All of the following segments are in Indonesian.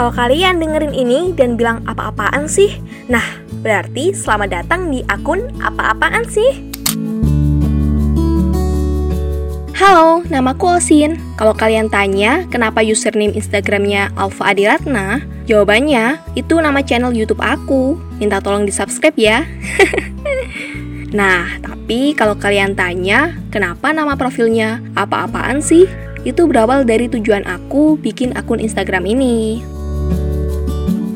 Kalau kalian dengerin ini dan bilang apa-apaan sih? Nah, berarti selamat datang di akun apa-apaan sih? Halo, namaku Osin. Kalau kalian tanya kenapa username Instagramnya Alfa Adiratna, jawabannya itu nama channel YouTube aku. Minta tolong di subscribe ya. nah, tapi kalau kalian tanya kenapa nama profilnya apa-apaan sih? Itu berawal dari tujuan aku bikin akun Instagram ini.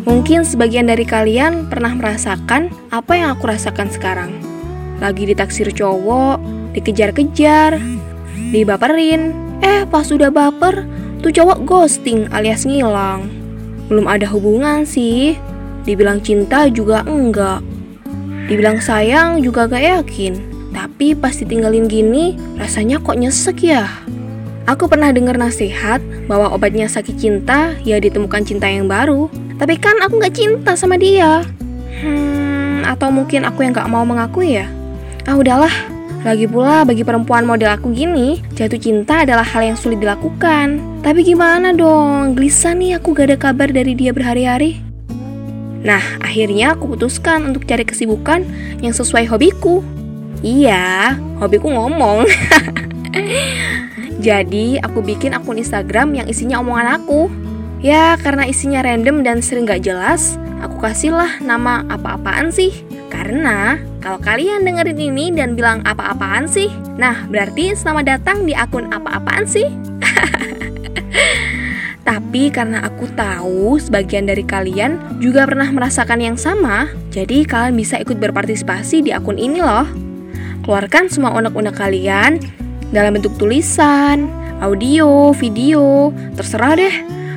Mungkin sebagian dari kalian pernah merasakan apa yang aku rasakan sekarang. Lagi ditaksir cowok, dikejar-kejar, dibaperin. Eh, pas udah baper, tuh cowok ghosting alias ngilang. Belum ada hubungan sih. Dibilang cinta juga enggak. Dibilang sayang juga gak yakin. Tapi pas ditinggalin gini, rasanya kok nyesek ya. Aku pernah dengar nasihat bahwa obatnya sakit cinta ya ditemukan cinta yang baru. Tapi kan aku gak cinta sama dia. Hmm, atau mungkin aku yang gak mau mengakui ya? Ah udahlah, lagi pula bagi perempuan model aku gini, jatuh cinta adalah hal yang sulit dilakukan. Tapi gimana dong, gelisah nih aku gak ada kabar dari dia berhari-hari. Nah, akhirnya aku putuskan untuk cari kesibukan yang sesuai hobiku. Iya, hobiku ngomong. Jadi, aku bikin akun Instagram yang isinya omongan aku. Ya, karena isinya random dan sering gak jelas, aku kasihlah nama apa-apaan sih. Karena kalau kalian dengerin ini dan bilang apa-apaan sih, nah berarti selamat datang di akun apa-apaan sih. Tapi karena aku tahu sebagian dari kalian juga pernah merasakan yang sama, jadi kalian bisa ikut berpartisipasi di akun ini loh. Keluarkan semua unek-unek kalian dalam bentuk tulisan, audio, video, terserah deh.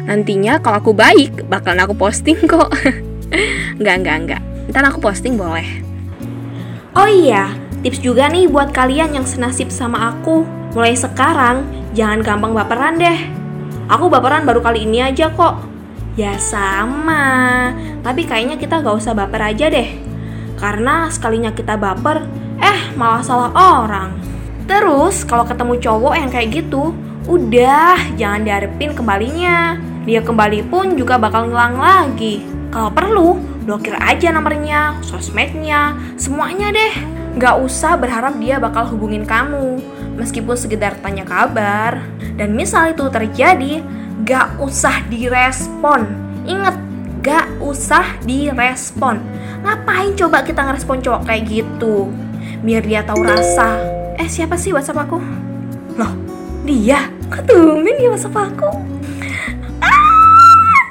Nantinya kalau aku baik, bakalan aku posting kok. enggak, enggak, enggak. Ntar aku posting boleh. Oh iya, tips juga nih buat kalian yang senasib sama aku. Mulai sekarang, jangan gampang baperan deh. Aku baperan baru kali ini aja kok. Ya sama, tapi kayaknya kita gak usah baper aja deh. Karena sekalinya kita baper, eh malah salah orang. Terus kalau ketemu cowok yang kayak gitu, udah jangan diharapin kembalinya. Dia kembali pun juga bakal ngilang lagi. Kalau perlu, blokir aja nomornya, sosmednya, semuanya deh. Gak usah berharap dia bakal hubungin kamu, meskipun sekedar tanya kabar. Dan misal itu terjadi, gak usah direspon. Ingat, gak usah direspon. Ngapain coba kita ngerespon cowok kayak gitu? Biar dia tahu rasa. Eh, siapa sih WhatsApp aku? Loh, dia? Kok tumben dia WhatsApp aku? Ah!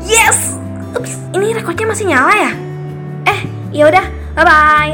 Yes! Ups, ini rekodnya masih nyala ya? Eh, ya udah, bye bye.